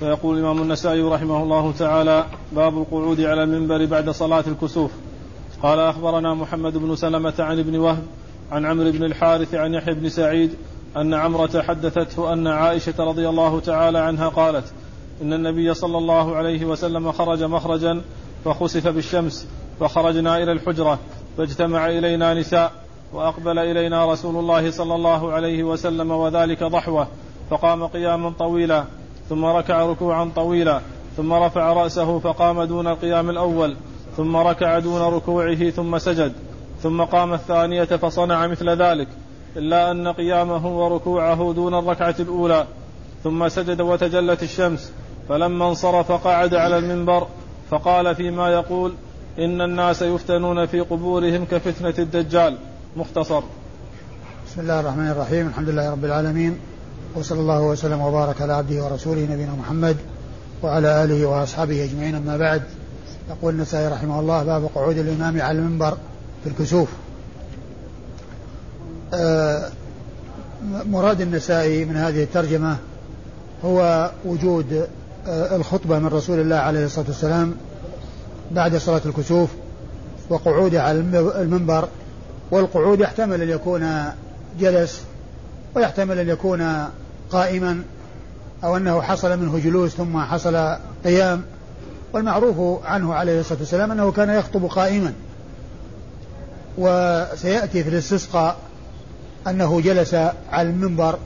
فيقول الإمام النسائي رحمه الله تعالى باب القعود على المنبر بعد صلاة الكسوف. قال أخبرنا محمد بن سلمة عن ابن وهب عن عمرو بن الحارث عن يحيى بن سعيد أن عمرة حدثته أن عائشة رضي الله تعالى عنها قالت إن النبي صلى الله عليه وسلم خرج مخرجا فخسف بالشمس فخرجنا إلى الحجرة فاجتمع إلينا نساء وأقبل إلينا رسول الله صلى الله عليه وسلم وذلك ضحوة فقام قياما طويلا ثم ركع ركوعا طويلا ثم رفع رأسه فقام دون القيام الأول ثم ركع دون ركوعه ثم سجد ثم قام الثانية فصنع مثل ذلك إلا أن قيامه وركوعه دون الركعة الأولى ثم سجد وتجلت الشمس فلما انصرف قعد على المنبر فقال فيما يقول إن الناس يفتنون في قبورهم كفتنة الدجال. مختصر. بسم الله الرحمن الرحيم الحمد لله رب العالمين وصلى الله وسلم وبارك على عبده ورسوله نبينا محمد وعلى آله وأصحابه أجمعين. أما بعد يقول النسائي رحمه الله باب قعود الإمام على المنبر في الكسوف. آه، مراد النسائي من هذه الترجمة هو وجود آه، الخطبة من رسول الله عليه الصلاة والسلام بعد صلاة الكسوف وقعوده على المنبر. والقعود يحتمل أن يكون جلس ويحتمل أن يكون قائما أو أنه حصل منه جلوس ثم حصل قيام والمعروف عنه عليه الصلاة والسلام أنه كان يخطب قائما وسيأتي في الاستسقاء أنه جلس على المنبر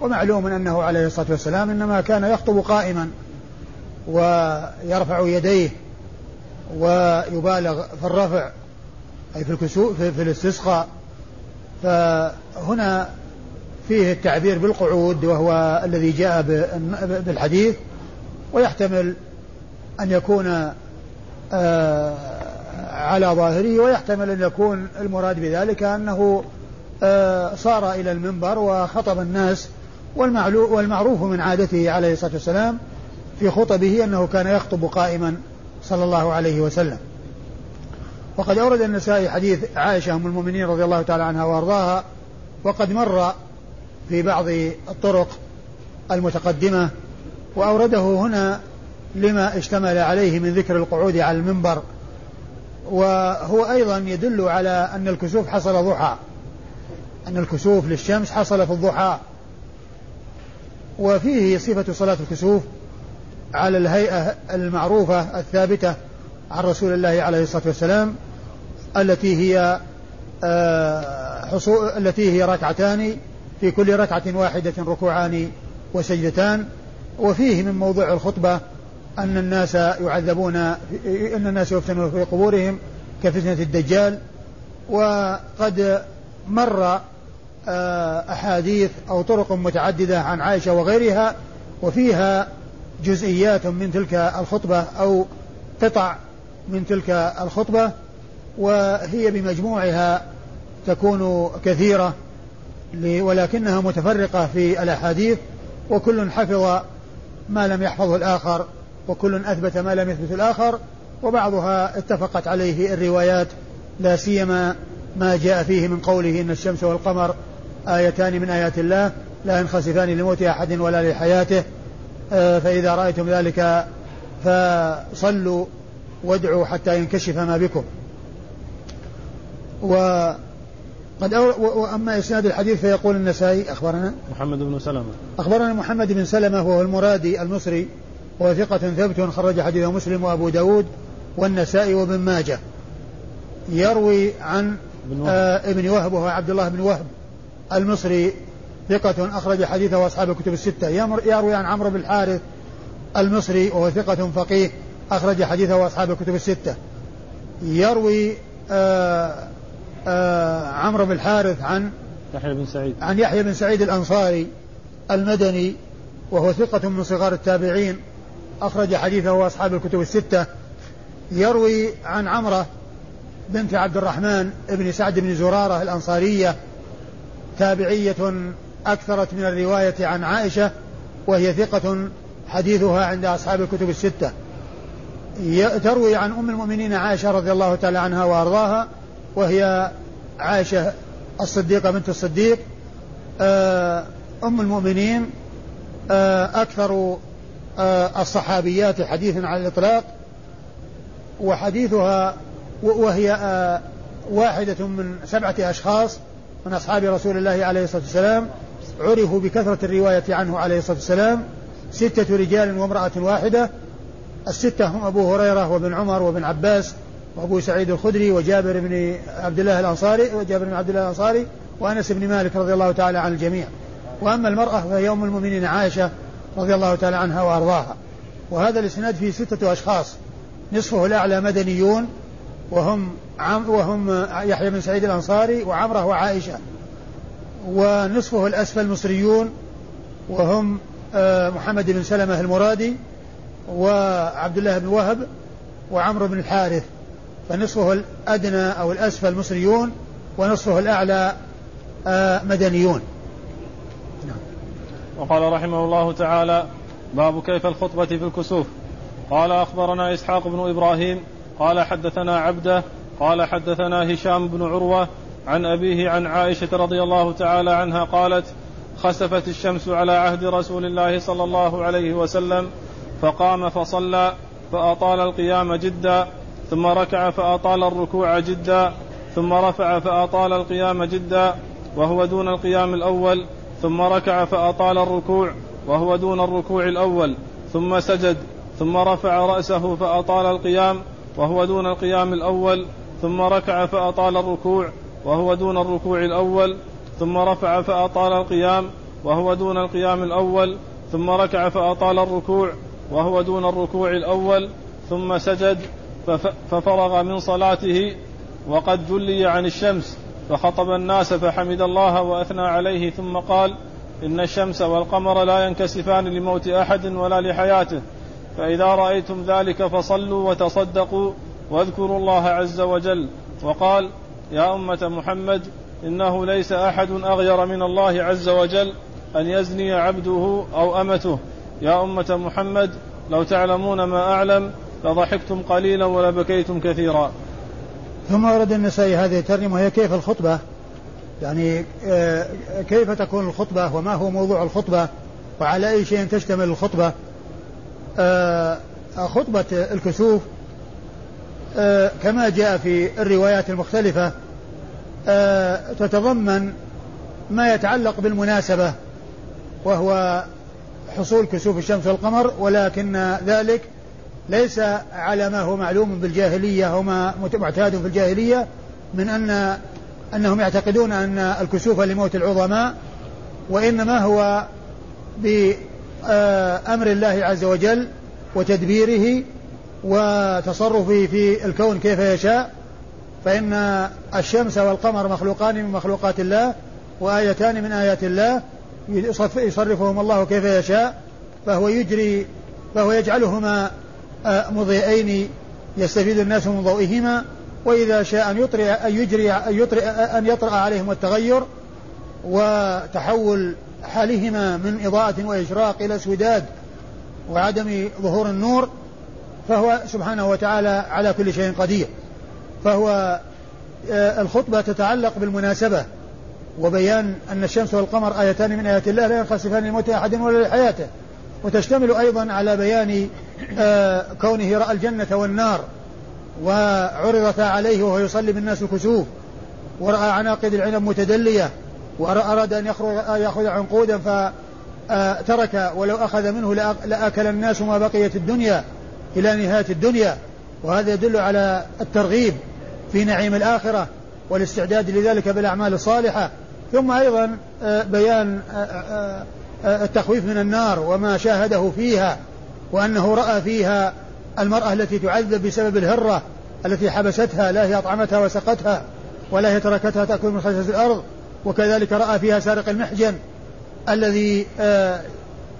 ومعلوم أنه عليه الصلاة والسلام إنما كان يخطب قائما ويرفع يديه ويبالغ في الرفع أي في الكسوف في, الاستسقاء. فهنا فيه التعبير بالقعود وهو الذي جاء بالحديث ويحتمل أن يكون آه، على ظاهره ويحتمل أن يكون المراد بذلك أنه آه، صار إلى المنبر وخطب الناس والمعروف من عادته عليه الصلاة والسلام في خطبه أنه كان يخطب قائما صلى الله عليه وسلم. وقد أورد النسائي حديث عائشة أم المؤمنين رضي الله تعالى عنها وأرضاها وقد مر في بعض الطرق المتقدمة وأورده هنا لما اشتمل عليه من ذكر القعود على المنبر. وهو أيضا يدل على أن الكسوف حصل ضحى أن الكسوف للشمس حصل في الضحى. وفيه صفة صلاة الكسوف على الهيئة المعروفة الثابتة عن رسول الله عليه الصلاة والسلام التي هي آه، التي هي ركعتان في كل ركعة واحدة ركوعان وسجدتان. وفيه من موضوع الخطبة أن الناس يعذبون أن الناس يفتنون في قبورهم كفتنة الدجال. وقد مر آه، أحاديث أو طرق متعددة عن عائشة وغيرها وفيها جزئيات من تلك الخطبة أو قطع من تلك الخطبة وهي بمجموعها تكون كثيرة. ولكنها متفرقة في الأحاديث وكل حفظ ما لم يحفظه الآخر وكل أثبت ما لم يثبت الآخر وبعضها اتفقت عليه الروايات لا سيما ما جاء فيه من قوله إن الشمس والقمر آيتان من آيات الله لا ينخسفان لموت أحد ولا لحياته. آه، فإذا رأيتم ذلك فصلوا وادعوا حتى ينكشف ما بكم. وقد وأما إسناد الحديث فيقول النسائي أخبرنا؟ محمد بن سلمة. أخبرنا محمد بن سلمة وهو المرادي المصري وهو ثقة ثبت خرج حديثه مسلم وأبو داود والنسائي وابن ماجه. يروي عن آه ابن وهب وهو عبد الله بن وهب المصري ثقة أخرج حديثه أصحاب الكتب الستة. يروي عن عمرو بن الحارث المصري وهو ثقة فقيه أخرج حديثه أصحاب الكتب الستة. يروي آه عمرو بن الحارث عن يحيى بن سعيد. عن يحيى بن سعيد الأنصاري المدني وهو ثقة من صغار التابعين أخرج حديثه أصحاب الكتب الستة. يروي عن عمرة بنت عبد الرحمن بن سعد بن زرارة الأنصارية تابعية أكثرت من الرواية عن عائشة وهي ثقة حديثها عند أصحاب الكتب الستة. تروي عن أم المؤمنين عائشة رضي الله تعالى عنها وأرضاها وهي عائشة الصديقة بنت الصديق آه، أم المؤمنين آه، أكثر آه، الصحابيات حديث على الإطلاق وحديثها وهي واحدة من سبعة أشخاص من أصحاب رسول الله عليه الصلاة والسلام عرفوا بكثرة الرواية عنه عليه الصلاة والسلام ستة رجال وامرأة واحدة الستة هم أبو هريرة وابن عمر وابن عباس وأبو سعيد الخدري وجابر بن عبد الله الأنصاري وجابر بن عبد الله الأنصاري وأنس بن مالك رضي الله تعالى عن الجميع. وأما المرأة فهي أم المؤمنين عائشة رضي الله تعالى عنها وأرضاها. وهذا الإسناد فيه ستة أشخاص نصفه الأعلى مدنيون وهم عم وهم يحيى بن سعيد الأنصاري وعمرة وعائشة. ونصفه الأسفل مصريون وهم آه، محمد بن سلمة المرادي وعبد الله بن وهب وعمرو بن الحارث. فنصفه الأدنى أو الأسفل مصريون ونصفه الأعلى آه، مدنيون نعم. وقال رحمه الله تعالى باب كيف الخطبة في الكسوف قال أخبرنا إسحاق بن إبراهيم قال حدثنا عبده قال حدثنا هشام بن عروة عن أبيه عن عائشة رضي الله تعالى عنها قالت خسفت الشمس على عهد رسول الله صلى الله عليه وسلم فقام فصلى فأطال القيام جدا ثم ركع فأطال الركوع جدا ثم رفع فأطال القيام جدا وهو دون القيام الأول ثم ركع فأطال الركوع وهو دون الركوع الأول ثم سجد ثم رفع رأسه فأطال القيام وهو دون القيام الأول ثم ركع فأطال الركوع وهو دون الركوع الأول ثم رفع فأطال القيام وهو دون القيام الأول ثم ركع فأطال الركوع وهو دون الركوع الأول ثم سجد ففرغ من صلاته وقد جلي عن الشمس فخطب الناس فحمد الله وأثنى عليه ثم قال إن الشمس والقمر لا ينكسفان لموت أحد ولا لحياته فإذا رأيتم ذلك فصلوا وتصدقوا واذكروا الله عز وجل وقال يا أمة محمد إنه ليس أحد أغير من الله عز وجل أن يزني عبده أو أمته يا أمة محمد لو تعلمون ما أعلم لضحكتم قليلا ولبكيتم كثيرا. ثم ورد النسائي هذه الترجمة وهي كيف الخطبة؟ يعني آه، كيف تكون الخطبة؟ وما هو موضوع الخطبة؟ وعلى أي شيء تشتمل الخطبة؟ آه، خطبة الكسوف آه، كما جاء في الروايات المختلفة تتضمن ما يتعلق بالمناسبة وهو حصول كسوف الشمس والقمر ولكن ذلك ليس على ما هو معلوم بالجاهلية وما معتاد في الجاهلية من أن أنهم يعتقدون أن الكسوف لموت العظماء وإنما هو بأمر الله عز وجل وتدبيره وتصرفه في الكون كيف يشاء فإن الشمس والقمر مخلوقان من مخلوقات الله وآيتان من آيات الله يصرفهم الله كيف يشاء فهو يجري فهو يجعلهما مضيئين يستفيد الناس من ضوئهما وإذا شاء أن يطرئ أن يجري أن يطرئ أن يطرأ عليهم التغير وتحول حالهما من إضاءة وإشراق إلى اسوداد وعدم ظهور النور فهو سبحانه وتعالى على كل شيء قدير. فهو آه، الخطبة تتعلق بالمناسبة وبيان أن الشمس والقمر آيتان من آيات الله لا ينخسفان لموت أحد ولا لحياته. وتشتمل أيضا على بيان آه، كونه رأى الجنة والنار وعرضتا عليه وهو يصلي بالناس الكسوف ورأى عناقد العنب متدلية وأراد أن يأخذ عنقودا فترك ولو أخذ منه لأكل الناس ما بقيت الدنيا إلى نهاية الدنيا. وهذا يدل على الترغيب في نعيم الآخرة والاستعداد لذلك بالأعمال الصالحة. ثم أيضا آه، بيان آه، التخويف من النار وما شاهده فيها وأنه رأى فيها المرأة التي تعذب بسبب الهرة التي حبستها لا هي أطعمتها وسقتها ولا هي تركتها تأكل من خشاش الأرض وكذلك رأى فيها سارق المحجن الذي آه،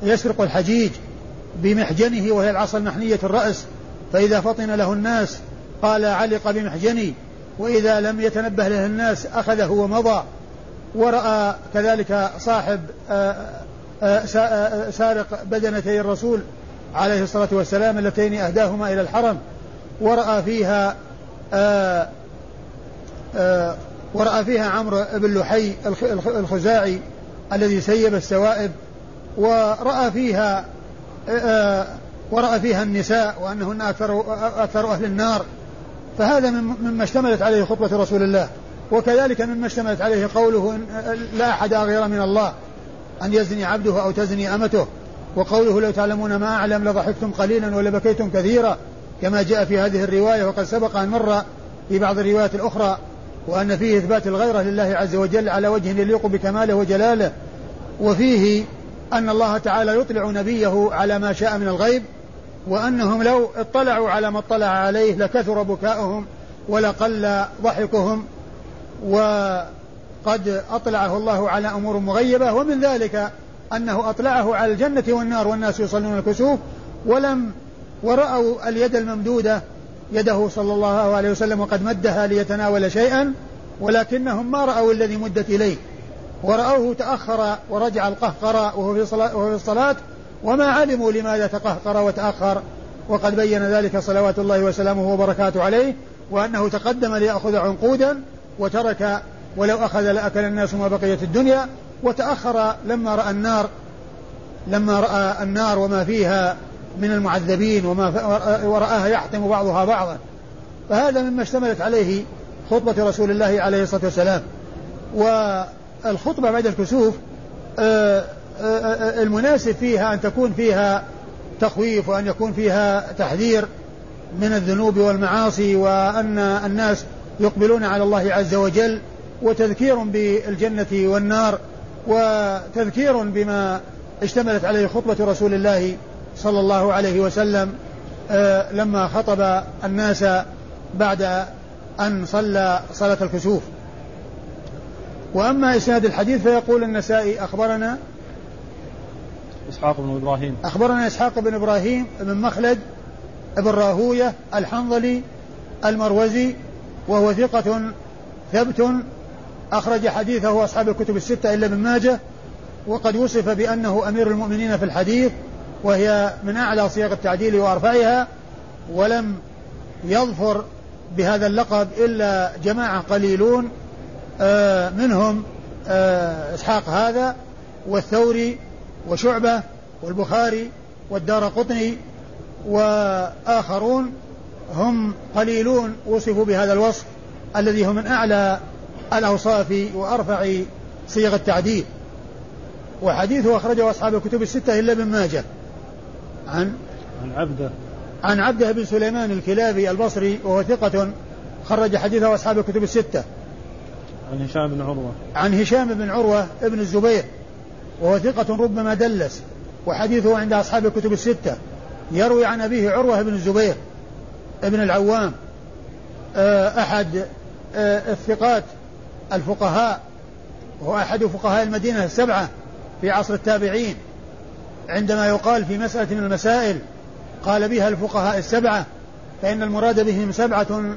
يسرق الحجيج بمحجنه وهي العصا المحنية الرأس. فإذا فطن له الناس قال علق بمحجني وإذا لم يتنبه له الناس أخذه ومضى. ورأى كذلك صاحب آه، سارق بدنتي الرسول عليه الصلاة والسلام اللتين أهداهما إلى الحرم ورأى فيها آآ ورأى فيها عمرو بن لحي الخزاعي الذي سيب السوائب ورأى فيها آه، ورأى فيها النساء وأنهن أكثر, أكثر أهل النار. فهذا مما اشتملت عليه خطبة رسول الله. وكذلك مما اشتملت عليه قوله لا أحد غير من الله. أن يزني عبده أو تزني أمته. وقوله لو تعلمون ما أعلم لضحكتم قليلا ولبكيتم كثيرا. كما جاء في هذه الرواية وقد سبق أن مر في بعض الروايات الأخرى. وأن فيه إثبات الغيرة لله عز وجل على وجه يليق بكماله وجلاله. وفيه أن الله تعالى يطلع نبيه على ما شاء من الغيب. وأنهم لو اطلعوا على ما اطلع عليه لكثر بكاؤهم ولقل ضحكهم. وقد أطلعه الله على أمور مغيبة ومن ذلك أنه أطلعه على الجنة والنار والناس يصلون الكسوف ولم ورأوا اليد الممدودة يده صلى الله عليه وسلم وقد مدها ليتناول شيئا ولكنهم ما رأوا الذي مدت إليه. ورأوه تأخر ورجع القهقر وهو في, صلاة وهو في الصلاة وما علموا لماذا تقهقر وتأخر. وقد بين ذلك صلوات الله وسلامه وبركاته عليه وأنه تقدم ليأخذ عنقودا وترك ولو أخذ لأكل الناس ما بقيت الدنيا وتأخر لما رأى النار لما رأى النار وما فيها من المعذبين وما ورآها يحطم بعضها بعضا. فهذا مما اشتملت عليه خطبة رسول الله عليه الصلاة والسلام. والخطبة بعد الكسوف آه، آه، آه، المناسب فيها أن تكون فيها تخويف وأن يكون فيها تحذير من الذنوب والمعاصي وأن الناس يقبلون على الله عز وجل وتذكير بالجنة والنار وتذكير بما اشتملت عليه خطبة رسول الله صلى الله عليه وسلم آه، لما خطب الناس بعد أن صلى صلاة الكسوف. وأما إسناد الحديث فيقول النسائي أخبرنا إسحاق بن إبراهيم. أخبرنا إسحاق بن إبراهيم بن مخلد بن راهوية الحنظلي المروزي وهو ثقة ثبت أخرج حديثه أصحاب الكتب الستة إلا ابن ماجه وقد وصف بأنه أمير المؤمنين في الحديث وهي من أعلى صيغ التعديل وأرفعها ولم يظفر بهذا اللقب إلا جماعة قليلون آه، منهم آه، إسحاق هذا والثوري وشعبة والبخاري والدار قطني وآخرون هم قليلون وصفوا بهذا الوصف الذي هو من أعلى الأوصاف وأرفع صيغ التعديل. وحديثه أخرجه أصحاب الكتب الستة إلا ابن ماجه. عن عن عبده. عن عبده بن سليمان الكلابي البصري وهو ثقة خرج حديثه أصحاب الكتب الستة. عن هشام بن عروة. عن هشام بن عروة ابن الزبير وهو ثقة ربما دلس. وحديثه عند أصحاب الكتب الستة. يروي عن أبيه عروة بن الزبير ابن العوام. آه، أحد آه، الثقات الفقهاء وهو أحد فقهاء المدينة السبعة في عصر التابعين عندما يقال في مسألة من المسائل قال بها الفقهاء السبعة فإن المراد بهم سبعة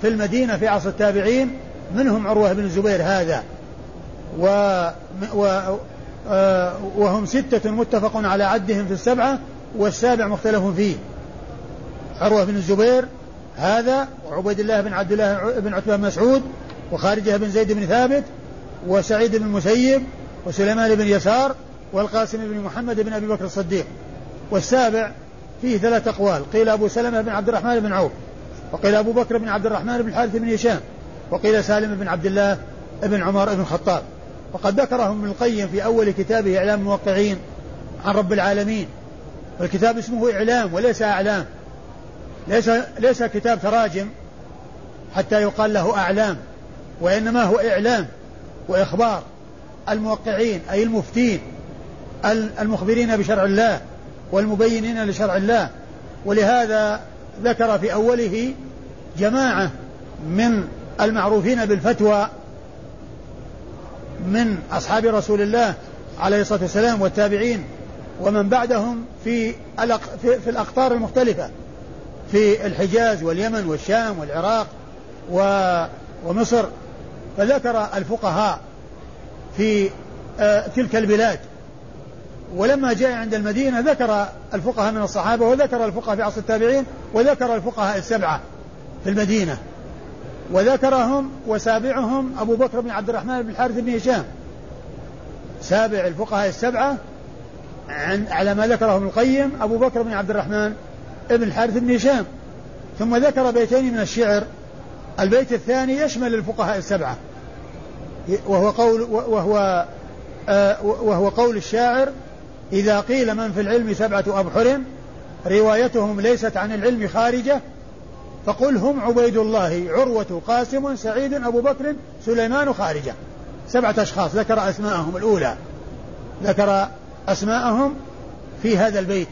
في المدينة في عصر التابعين منهم عروة بن الزبير هذا. و, و آه، وهم ستة متفق على عدهم في السبعة والسابع مختلف فيه. عروة بن الزبير هذا وعبيد الله بن عبد الله بن عتبة بن مسعود وخارجة بن زيد بن ثابت وسعيد بن المسيب وسليمان بن يسار والقاسم بن محمد بن أبي بكر الصديق. والسابع فيه ثلاث أقوال. قيل أبو سلمة بن عبد الرحمن بن عوف وقيل أبو بكر بن عبد الرحمن بن الحارث بن هشام وقيل سالم بن عبد الله بن عمر بن الخطاب. وقد ذكرهم ابن القيم في أول كتابه إعلام الموقعين عن رب العالمين. والكتاب اسمه إعلام وليس أعلام. ليس ليس كتاب تراجم حتى يقال له أعلام. وإنما هو إعلام وإخبار. الموقعين أي المفتين المخبرين بشرع الله والمبينين لشرع الله. ولهذا ذكر في أوله جماعة من المعروفين بالفتوى من أصحاب رسول الله عليه الصلاة والسلام والتابعين ومن بعدهم في في الأقطار المختلفة في الحجاز واليمن والشام والعراق ومصر. فذكر الفقهاء في آه، تلك البلاد. ولما جاء عند المدينة ذكر الفقهاء من الصحابة وذكر الفقهاء في عصر التابعين وذكر الفقهاء السبعة في المدينة. وذكرهم وسابعهم أبو بكر بن عبد الرحمن بن الحارث بن هشام. سابع الفقهاء السبعة عن على ما ذكره ابن القيم أبو بكر بن عبد الرحمن ابن الحارث بن هشام. ثم ذكر بيتين من الشعر. البيت الثاني يشمل الفقهاء السبعة. وهو قول وهو آه وهو قول الشاعر إذا قيل من في العلم سبعة أبحر روايتهم ليست عن العلم خارجة فقل هم عبيد الله عروة قاسم سعيد أبو بكر سليمان خارجة. سبعة أشخاص ذكر أسماءهم الأولى. ذكر أسماءهم في هذا البيت.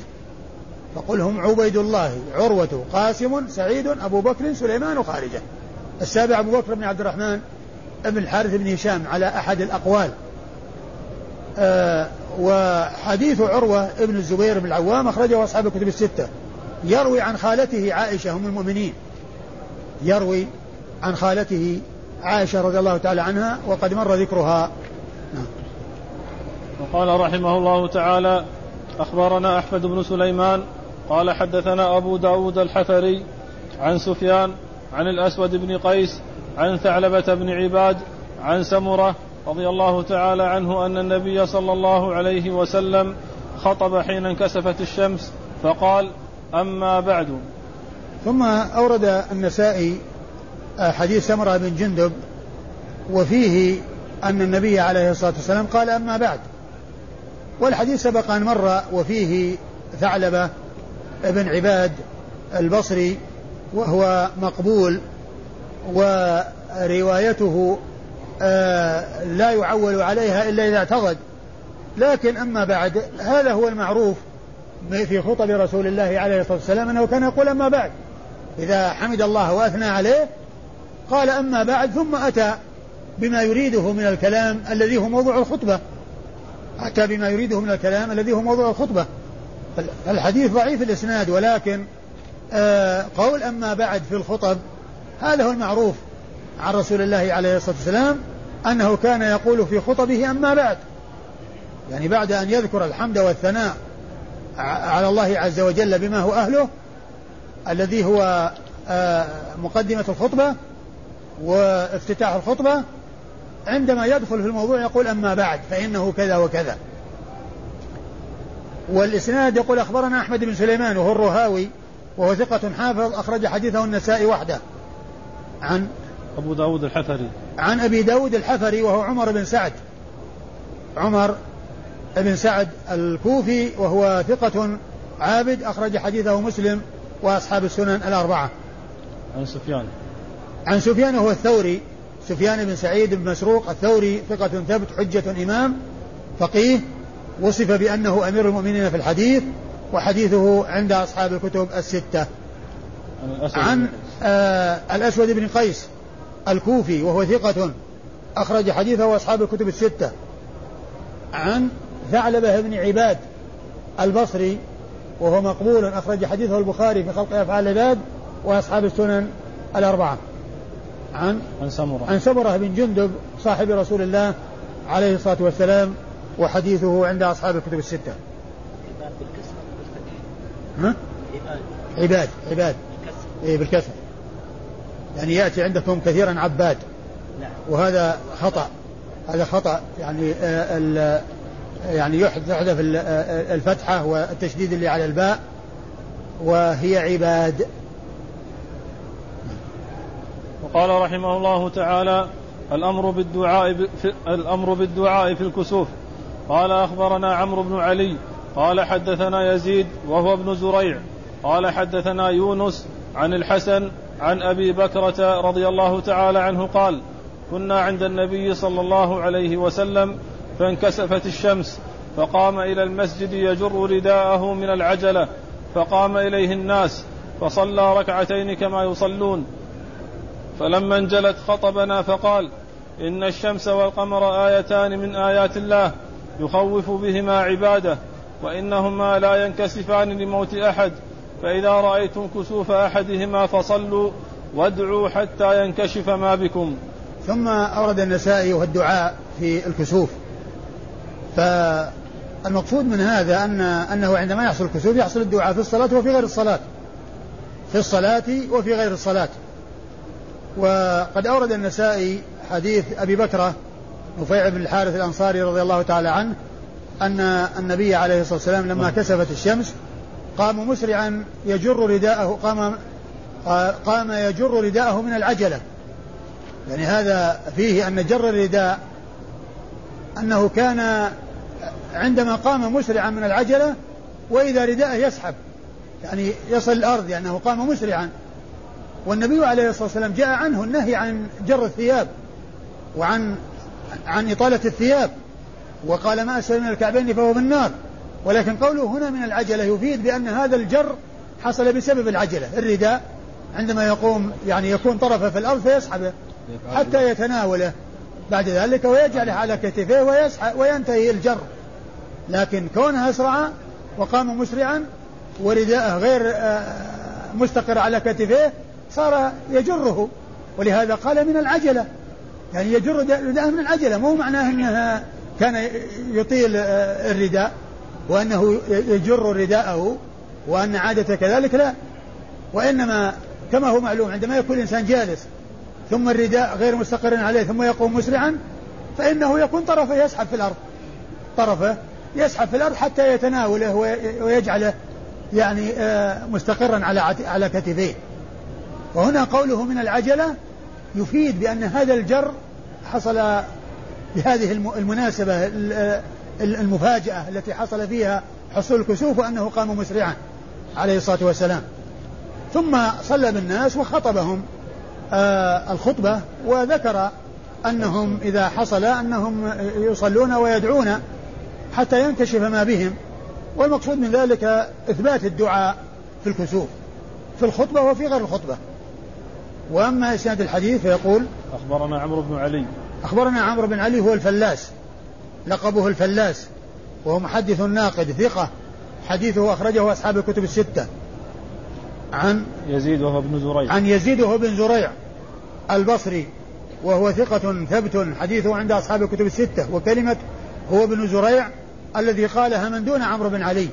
فقل هم عبيد الله عروة قاسم سعيد أبو بكر سليمان خارجة. السابع أبو بكر بن عبد الرحمن بن الحارث بن هشام على أحد الأقوال. آه وحديث عروة ابن الزبير بن العوام أخرجه أصحاب الكتب الستة. يروي عن خالته عائشة أم المؤمنين. يروي عن خالته عائشة رضي الله تعالى عنها وقد مر ذكرها. نعم. وقال رحمه الله تعالى أخبرنا أحمد بن سليمان قال حدثنا أبو داود الحفري عن سفيان عن الأسود بن قيس عن ثعلبة بن عباد عن سمرة رضي الله تعالى عنه أن النبي صلى الله عليه وسلم خطب حين انكسفت الشمس فقال أما بعد. ثم أورد النسائي حديث سمرة بن جندب وفيه أن النبي عليه الصلاة والسلام قال أما بعد. والحديث سبق أن مر وفيه ثعلبة بن عباد البصري وهو مقبول وروايته آه، لا يعول عليها إلا إذا اعتقد. لكن أما بعد هذا هو المعروف في خطب رسول الله عليه الصلاة والسلام أنه كان يقول أما بعد. إذا حمد الله وأثنى عليه قال أما بعد ثم أتى بما يريده من الكلام الذي هو موضوع الخطبة. أتى بما يريده من الكلام الذي هو موضوع الخطبة. الحديث ضعيف الإسناد ولكن قول أما بعد في الخطب هذا هو المعروف عن رسول الله عليه الصلاة والسلام أنه كان يقول في خطبه أما بعد. يعني بعد أن يذكر الحمد والثناء على الله عز وجل بما هو أهله الذي هو آه مقدمة الخطبة وافتتاح الخطبة عندما يدخل في الموضوع يقول أما بعد فإنه كذا وكذا. والإسناد يقول أخبرنا أحمد بن سليمان وهو الرهاوي وهو ثقة حافظ أخرج حديثه النسائي وحده. عن أبو داود الحفري. عن أبي داود الحفري وهو عمر بن سعد. عمر بن سعد الكوفي وهو ثقة عابد أخرج حديثه مسلم وأصحاب السنن الأربعة. عن سفيان. عن سفيان وهو الثوري. سفيان بن سعيد بن مسروق الثوري ثقة ثبت حجة إمام فقيه وصف بأنه أمير المؤمنين في الحديث. وحديثه عند أصحاب الكتب الستة. عن آه الأسود بن قيس الكوفي وهو ثقة أخرج حديثه أصحاب الكتب الستة. عن ثعلبة بن عباد البصري وهو مقبول أخرج حديثه البخاري في خلق أفعال العباد وأصحاب السنن الأربعة. عن عن سمرة. عن سمرة بن جندب صاحب رسول الله عليه الصلاة والسلام وحديثه عند أصحاب الكتب الستة. ها؟ عباد عباد. إيه بالكسر. يعني يأتي عندكم كثيرا عباد. نعم. وهذا خطأ. هذا خطأ. يعني آه يعني يحذف آه، الفتحة والتشديد اللي على الباء. وهي عباد. وقال رحمه الله تعالى الأمر بالدعاء في الأمر بالدعاء في الكسوف. قال أخبرنا عمرو بن علي قال حدثنا يزيد وهو ابن زريع قال حدثنا يونس عن الحسن عن أبي بكرة رضي الله تعالى عنه قال كنا عند النبي صلى الله عليه وسلم فانكسفت الشمس فقام إلى المسجد يجر رداءه من العجلة فقام إليه الناس فصلى ركعتين كما يصلون. فلما انجلت خطبنا فقال إن الشمس والقمر آيتان من آيات الله يخوف بهما عباده وإنهما لا ينكسفان لموت أحد فإذا رأيتم كسوف أحدهما فصلوا وادعوا حتى ينكشف ما بكم. ثم أورد النسائي والدعاء في الكسوف. فالمقصود من هذا ان أنه عندما يحصل الكسوف يحصل الدعاء في الصلاة وفي غير الصلاة. في الصلاة وفي غير الصلاة. وقد أورد النسائي حديث أبي بكرة نفيع بن الحارث الأنصاري رضي الله تعالى عنه أن النبي عليه الصلاة والسلام لما كسفت الشمس قام مسرعا يجر رداءه قام قام يجر رداءه من العجلة. يعني هذا فيه أن جر الرداء أنه كان عندما قام مسرعا من العجلة وإذا رداءه يسحب. يعني يصل الأرض لأنه يعني قام مسرعا. والنبي عليه الصلاة والسلام جاء عنه النهي عن جر الثياب وعن عن إطالة الثياب. وقال ما أسفل من الكعبين فهو في النار. ولكن قوله هنا من العجلة يفيد بأن هذا الجر حصل بسبب العجلة الرداء عندما يقوم يعني يكون طرفه في الأرض فيسحبه حتى يتناوله بعد ذلك ويجعله على كتفيه ويسحب وينتهي الجر. لكن كونها أسرع وقام مسرعا ورداءه غير آه، مستقر على كتفيه صار يجره. ولهذا قال من العجلة يعني يجر رداءه من العجلة مو معناه أنه كان يطيل الرداء وأنه يجر رداءه وأن عادته كذلك لا. وإنما كما هو معلوم عندما يكون الإنسان جالس ثم الرداء غير مستقر عليه ثم يقوم مسرعا فإنه يكون طرفه يسحب في الأرض. طرفه يسحب في الأرض حتى يتناوله ويجعله يعني آه، مستقرا على على كتفيه. وهنا قوله من العجلة يفيد بأن هذا الجر حصل بهذه المناسبة المفاجأة التي حصل فيها حصول الكسوف وأنه قام مسرعا عليه الصلاة والسلام. ثم صلى بالناس وخطبهم آه الخطبة وذكر أنهم إذا حصل أنهم يصلون ويدعون حتى ينكشف ما بهم والمقصود من ذلك إثبات الدعاء في الكسوف في الخطبة وفي غير الخطبة. وأما إسناد الحديث فيقول أخبرنا عمرو بن علي أخبرنا عمرو بن علي هو الفلاس لقبه الفلاس وهو محدث ناقد ثقة حديثه أخرجه أصحاب الكتب الستة. عن يزيد وهو ابن زريع. عن يزيد وهو بن زريع البصري وهو ثقة ثبت حديثه عند أصحاب الكتب الستة وكلمة هو ابن زريع الذي قالها من دون عمرو بن علي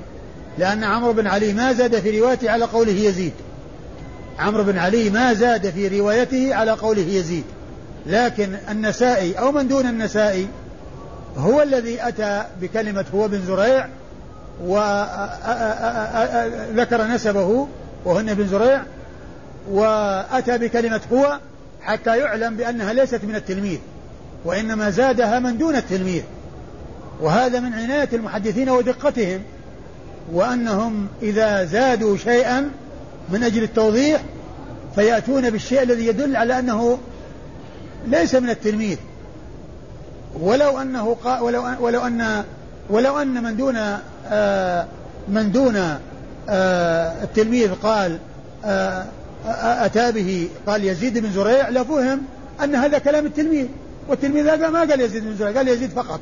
لأن عمرو بن علي ما زاد في روايته على قوله يزيد. عمرو بن علي ما زاد في روايته على قوله يزيد. لكن النسائي أو من دون النسائي هو الذي أتى بكلمة هو بن زريع وذكر نسبه وهو بن زريع وأتى بكلمة هو حتى يعلم بأنها ليست من التلميذ وإنما زادها من دون التلميذ وهذا من عناية المحدثين ودقتهم وأنهم إذا زادوا شيئا من أجل التوضيح فيأتون بالشيء الذي يدل على أنه ليس من التلميذ. ولو أنه قا ولو, ولو أن ولو أن من دون آه من دون آه التلميذ قال آه أتى به قال يزيد بن زريع لفهم أن هذا كلام التلميذ. والتلميذ هذا ما قال يزيد بن زريع قال يزيد فقط.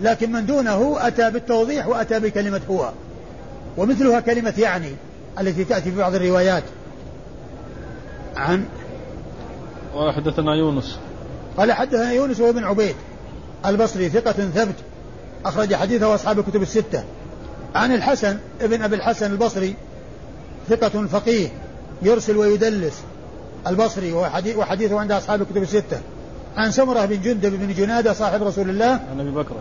لكن من دونه أتى بالتوضيح وأتى بكلمة هو. ومثلها كلمة يعني التي تأتي في بعض الروايات. عن قال حدثنا يونس. قال حدثنا يونس وابن عبيد البصري ثقة ثبت أخرج حديثه أصحاب الكتب الستة. عن الحسن ابن أبي الحسن البصري ثقة فقيه يرسل ويدلس البصري وحديثه عند أصحاب الكتب الستة. عن سمرة بن جندب بن جنادة صاحب رسول الله. عن أبي بكر.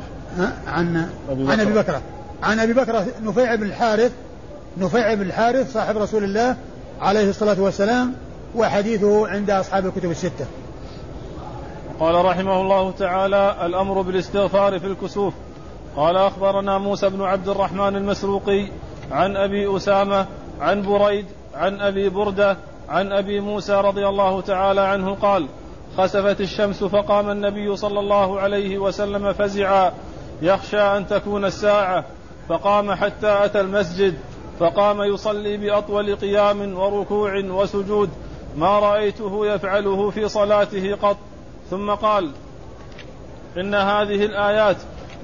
عن أبي عن أبي بكر. عن أبي بكر نفيع بن الحارث نفيع بن الحارث صاحب رسول الله عليه الصلاة والسلام وحديثه عند أصحاب الكتب الستة. قال رحمه الله تعالى الأمر بالاستغفار في الكسوف. قال أخبرنا موسى بن عبد الرحمن المسروقي عن أبي أسامة عن بريد عن أبي بردة عن أبي موسى رضي الله تعالى عنه قال خسفت الشمس فقام النبي صلى الله عليه وسلم فزعا يخشى أن تكون الساعة. فقام حتى أتى المسجد فقام يصلي بأطول قيام وركوع وسجود. ما رأيته يفعله في صلاته قط. ثم قال إن هذه الآيات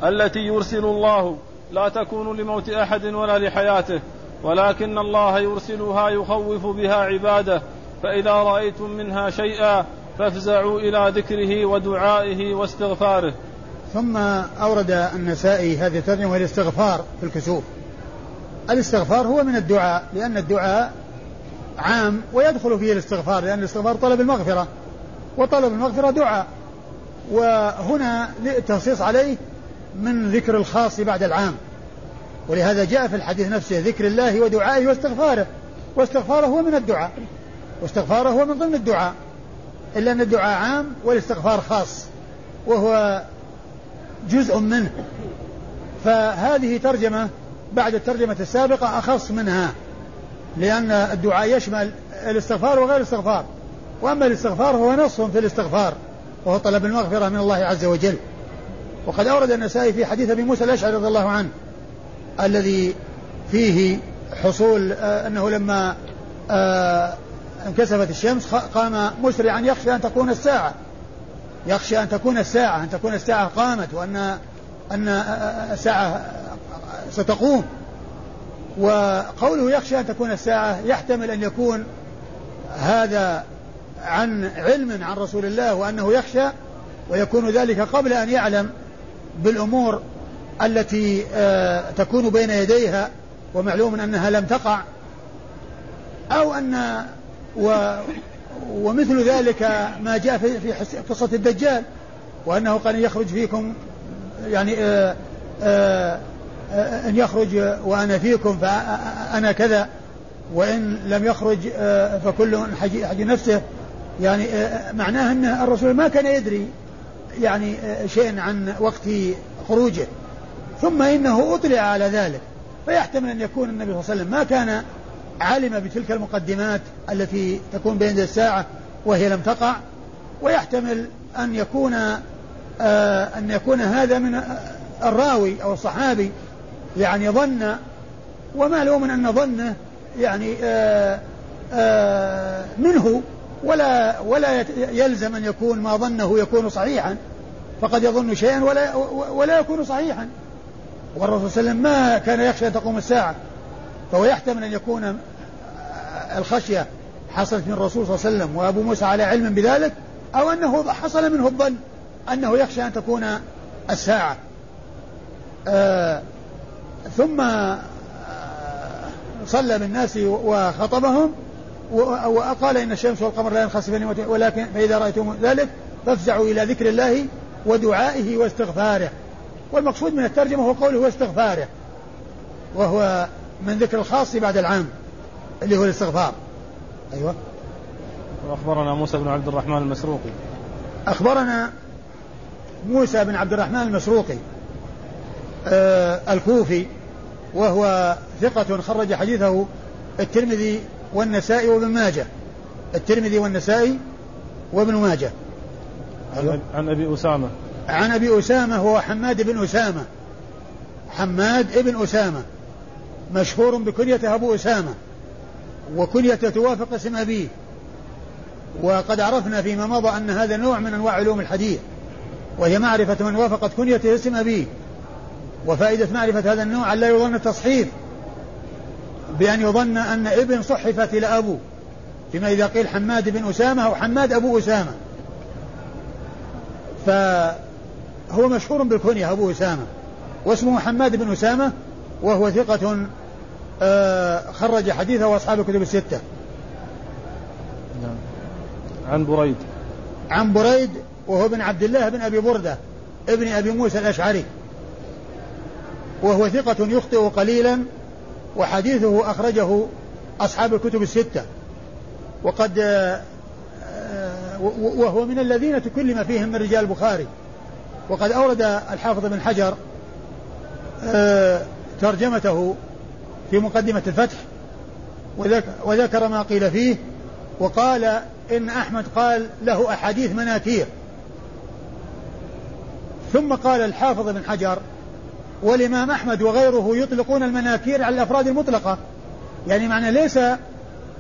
التي يرسل الله لا تكون لموت أحد ولا لحياته ولكن الله يرسلها يخوف بها عباده. فإذا رأيتم منها شيئا فافزعوا إلى ذكره ودعائه واستغفاره. ثم أورد النسائي هذه الترجمة وهي الاستغفار في الكسوف. الاستغفار هو من الدعاء لأن الدعاء عام ويدخل فيه الاستغفار لأن الاستغفار طلب المغفرة وطلب المغفرة دعاء. وهنا التنصيص عليه من ذكر الخاص بعد العام. ولهذا جاء في الحديث نفسه ذكر الله ودعائه واستغفاره. واستغفاره هو من الدعاء. واستغفاره هو من ضمن الدعاء. إلا أن الدعاء عام والاستغفار خاص وهو جزء منه. فهذه ترجمة بعد الترجمة السابقة أخص منها. لأن الدعاء يشمل الاستغفار وغير الاستغفار. وأما الاستغفار هو نص في الاستغفار وهو طلب المغفرة من الله عز وجل. وقد أورد النسائي في حديث أبي موسى الأشعري رضي الله عنه الذي فيه حصول آه أنه لما آه انكسفت الشمس قام مسرعا يخشى أن تكون الساعة. يخشى أن تكون الساعة أن تكون الساعة قامت وأن أن الساعة ستقوم. وقوله يخشى أن تكون الساعة يحتمل أن يكون هذا عن علم عن رسول الله وأنه يخشى ويكون ذلك قبل أن يعلم بالأمور التي آه، تكون بين يديها ومعلوم أنها لم تقع أو أن و ومثل ذلك ما جاء في قصة الدجال وأنه قد يخرج فيكم يعني آآ آآ أن يخرج وأنا فيكم فأنا كذا. وإن لم يخرج فكل حج نفسه. يعني معناه أن الرسول ما كان يدري يعني شيء عن وقت خروجه. ثم إنه أطلع على ذلك. فيحتمل أن يكون النبي صلى الله عليه وسلم ما كان علم بتلك المقدمات التي تكون بين الساعة وهي لم تقع. ويحتمل أن يكون أن يكون هذا من الراوي أو الصحابي يعني ظن ومعلوم أن ظنه يعني آه آه منه ولا ولا يلزم أن يكون ما ظنه يكون صحيحا. فقد يظن شيئا ولا ولا يكون صحيحا. والرسول صلى الله عليه وسلم ما كان يخشى أن تقوم الساعة فهو يحتمل أن يكون الخشية حصلت من الرسول صلى الله عليه وسلم وأبو موسى على علم بذلك أو أنه حصل منه الظن أنه يخشى أن تكون الساعة. آه ثم آه صلى بالناس وخطبهم وقال إن الشمس والقمر لا ينخسفان ولكن فإذا رأيتم ذلك فافزعوا إلى ذكر الله ودعائه واستغفاره. والمقصود من الترجمة هو قوله واستغفاره وهو من ذكر الخاص بعد العام اللي هو الاستغفار. أيوة. وأخبرنا موسى بن عبد الرحمن المسروقي. أخبرنا موسى بن عبد الرحمن المسروقي. الكوفي وهو ثقة خرج حديثه الترمذي والنسائي وابن ماجه. الترمذي والنسائي وابن ماجه. عن أبي أسامة. عن أبي أسامة هو حماد بن أسامة. حماد بن أسامة. مشهور بكنية أبو أسامة. وكنية توافق اسم أبيه. وقد عرفنا فيما مضى أن هذا نوع من أنواع علوم الحديث. وهي معرفة من وافقت كنيته اسم أبيه. وفائدة معرفة هذا النوع أن لا يظن التصحيف بأن يظن أن ابن صحفت إلى أبو فيما إذا قيل حماد بن أسامة أو حماد أبو أسامة فهو مشهور بالكنية أبو أسامة واسمه حماد بن أسامة وهو ثقة آه، خرج حديثه وأصحاب الكتب الستة. نعم. عن بريد. عن بريد وهو ابن عبد الله بن أبي بردة ابن أبي موسى الأشعري. وهو ثقة يخطئ قليلا وحديثه أخرجه أصحاب الكتب الستة. وقد آه، وهو من الذين تكلم فيهم من رجال البخاري. وقد أورد الحافظ بن حجر آه، ترجمته في مقدمة الفتح وذكر ما قيل فيه وقال إن أحمد قال له أحاديث مناكير. ثم قال الحافظ بن حجر والإمام أحمد وغيره يطلقون المناكير على الأفراد المطلقة. يعني معنى ليس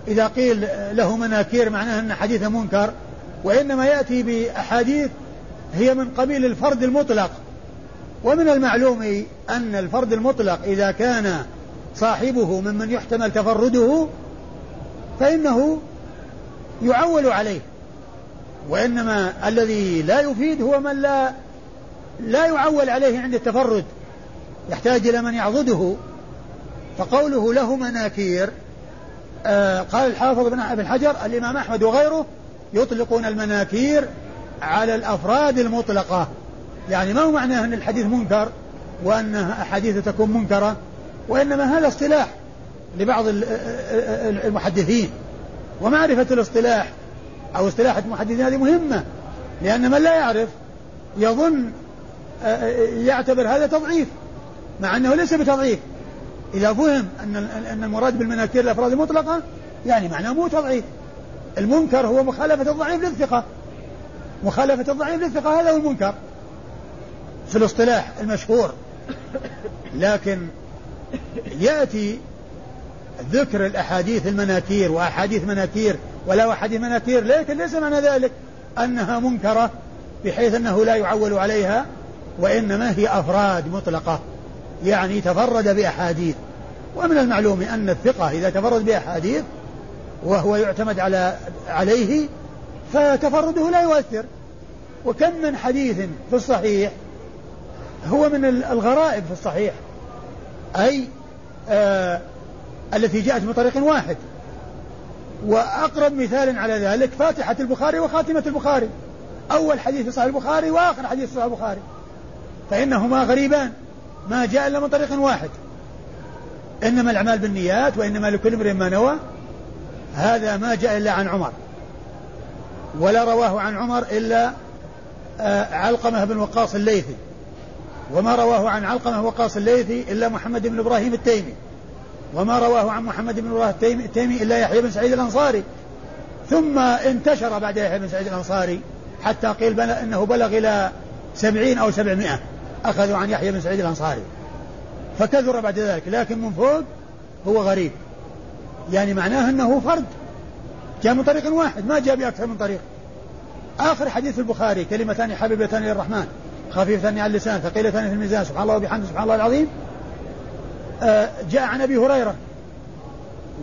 إذا قيل له مناكير معناه أن حديث منكر وإنما يأتي بأحاديث هي من قبيل الفرد المطلق. ومن المعلوم أن الفرد المطلق إذا كان صاحبه ممن يحتمل تفرده فإنه يعول عليه. وإنما الذي لا يفيد هو من لا لا يعول عليه عند التفرد. يحتاج إلى من يعضده. فقوله له مناكير آه قال الحافظ بن حجر الإمام أحمد وغيره يطلقون المناكير على الأفراد المطلقة. يعني ما هو معناه أن الحديث منكر وأنها أحاديث تكون منكرة؟ وإنما هذا اصطلاح لبعض المحدثين. ومعرفة الاصطلاح أو اصطلاح المحدثين هذه مهمة لأن من لا يعرف يظن يعتبر هذا تضعيف. مع أنه ليس بتضعيف. إذا فهم أن أن المراد بالمناكير الأفراد المطلقة يعني معناه مو تضعيف. المنكر هو مخالفة الضعيف للثقة. مخالفة الضعيف للثقة هذا هو المنكر. في الاصطلاح المشهور. لكن يأتي ذكر الأحاديث المناكير وأحاديث مناكير ولا أحاديث مناكير لكن ليس معنى ذلك أنها منكرة بحيث أنه لا يعول عليها وإنما هي أفراد مطلقة. يعني تفرد بأحاديث. ومن المعلوم أن الثقة إذا تفرد بأحاديث وهو يعتمد على عليه فتفرده لا يؤثر. وكم من حديث في الصحيح هو من الغرائب في الصحيح أي آه التي جاءت من طريق واحد. وأقرب مثال على ذلك فاتحة البخاري وخاتمة البخاري. أول حديث في صحيح البخاري وآخر حديث في صحيح البخاري. فإنهما غريبان. ما جاء إلا من طريق واحد. إنما الأعمال بالنيات وإنما لكل امرئ ما نوى. هذا ما جاء إلا عن عمر. ولا رواه عن عمر إلا آه، علقمة بن وقاص الليثي. وما رواه عن علقمة وقاص الليثي إلا محمد بن إبراهيم التيمي. وما رواه عن محمد بن إبراهيم التيمي إلا يحيى بن سعيد الأنصاري. ثم انتشر بعد يحيى بن سعيد الأنصاري حتى قيل أنه بلغ إلى سبعين أو سبعمائة. أخذوا عن يحيى بن سعيد الأنصاري. فكثر بعد ذلك لكن من فوق هو غريب. يعني معناه أنه فرد. جاء من طريق واحد ما جاء بأكثر من طريق. آخر حديث البخاري كلمتان حبيبتان للرحمن خفيفتان على اللسان ثقيلتان في الميزان سبحان الله وبحمده سبحان الله العظيم. آه جاء عن أبي هريرة.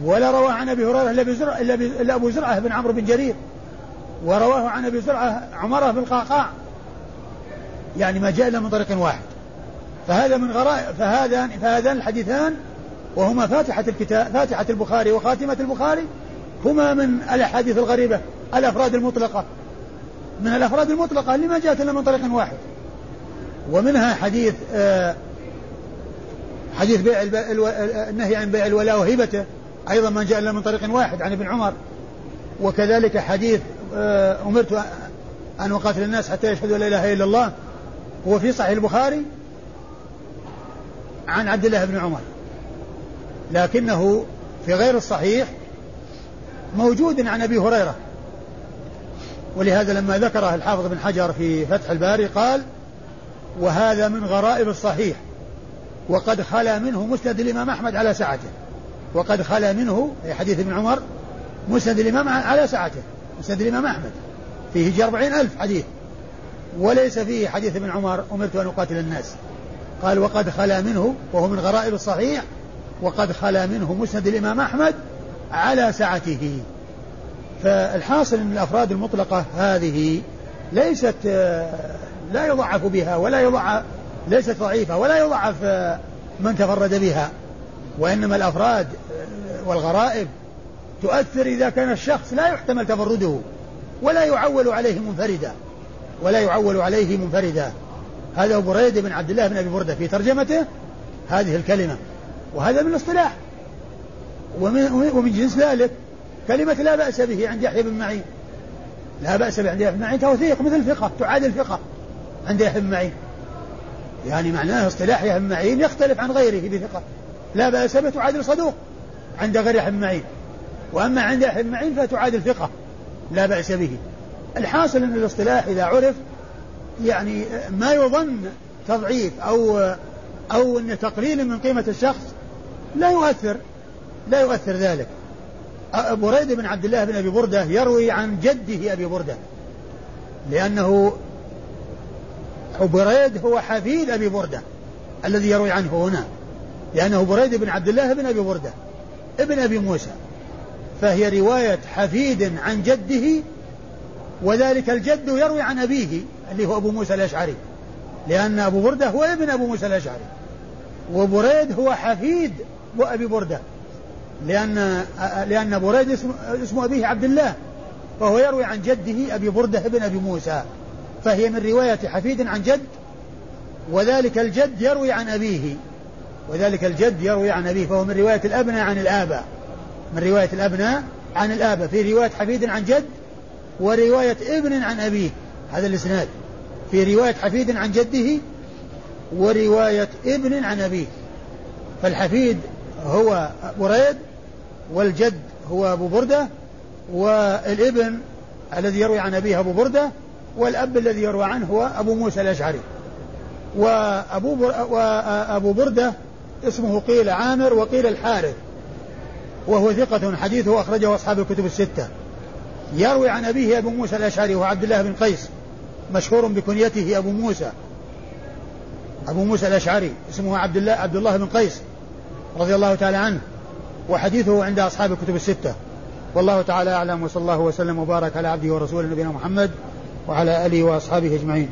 ولا رواه عن أبي هريرة إلا بزرع إلا أبو زرعة بن عمرو بن جرير. ورواه عن أبي زرعة عمره بن القعقاع. يعني ما جاء إلا من طريق واحد. فهذا من غرائب فهذان فهذان الحديثان وهما فاتحة الكتاب فاتحة البخاري وخاتمة البخاري هما من الأحاديث الغريبة الأفراد المطلقة. من الأفراد المطلقة اللي ما جاءت إلا من طريق واحد. ومنها حديث آه حديث بيع النهي عن بيع الولاء وهبته أيضا ما جاء إلا من طريق واحد عن ابن عمر. وكذلك حديث آه أمرت أن أقاتل الناس حتى يشهدوا لا إله إلا الله. هو في صحيح البخاري عن عبد الله بن عمر. لكنه في غير الصحيح موجود عن أبي هريرة. ولهذا لما ذكره الحافظ بن حجر في فتح الباري قال وهذا من غرائب الصحيح وقد خلا منه مسند الإمام أحمد على سعته وقد خلا منه أي حديث ابن عمر مسند الإمام على سعته مسند الإمام أحمد فيه أربعين ألف حديث. وليس فيه حديث ابن عمر أمرت أن أقاتل الناس. قال وقد خلا منه وهو من غرائب الصحيح وقد خلا منه مسند الإمام أحمد على سعته. فالحاصل أن الأفراد المطلقة هذه ليست لا يضعف بها ولا يضعف ليست ضعيفة ولا يضعف من تفرد بها. وإنما الأفراد والغرائب تؤثر إذا كان الشخص لا يحتمل تفرده ولا يعول عليه منفردا. ولا يعول عليه منفردا. هذا أبو بريد بن عبد الله بن أبي بردة. في ترجمته هذه الكلمة. وهذا من الاصطلاح. ومن, ومن جنس ذلك كلمة لا بأس به عند يحيى بن معين. لا بأس به عند يحيى بن معين. توثيق مثل الفقه تعادل الفقه عند يحيى بن معين. يعني معناه اصطلاح يحيى بن معين يختلف عن غيره بثقة لا بأس به تعادل صدوق عند غير يحيى بن معين. وأما عند يحيى بن معين فتعادل ثقة لا بأس به. الحاصل أن الاصطلاح إذا عرف يعني ما يظن تضعيف أو أو أن تقليل من قيمة الشخص لا يؤثر لا يؤثر ذلك. بريد بن عبد الله بن أبي بردة يروي عن جده أبي بردة لأنه بريد هو حفيد أبي بردة الذي يروي عنه هنا لأنه بريد بن عبد الله بن أبي بردة ابن أبي موسى. فهي رواية حفيد عن جده وذلك الجد يروي عن أبيه اللي هو أبو موسى الأشعري لأن أبو بردة هو ابن أبو موسى الأشعري وبريد هو حفيد أبي بردة لأن لأن بريد اسم, أبيه عبد الله وهو يروي عن جده أبي بردة ابن أبي موسى فهي من رواية حفيد عن جد وذلك الجد يروي عن أبيه وذلك الجد يروي عن أبيه فهو من رواية الأبناء عن الآباء من رواية الأبناء عن الآباء في رواية حفيد عن جد ورواية ابن عن أبيه هذا الإسناد. في رواية حفيد عن جده ورواية ابن عن أبيه. فالحفيد هو بريد والجد هو أبو بردة والابن الذي يروي عن أبيه أبو بردة والأب الذي يروى عنه هو أبو موسى الأشعري. وأبو, بر... وأبو بردة اسمه قيل عامر وقيل الحارث وهو ثقة حديثه أخرجه أصحاب الكتب الستة. يروي عن أبيه أبو موسى الأشعري وهو عبد الله بن قيس مشهور بكنيته أبو موسى. أبو موسى الأشعري اسمه عبد الله عبد الله بن قيس رضي الله تعالى عنه وحديثه عند أصحاب الكتب الستة. والله تعالى أعلم وصلى الله وسلم وبارك على عبده ورسوله نبينا محمد وعلى آله وأصحابه أجمعين.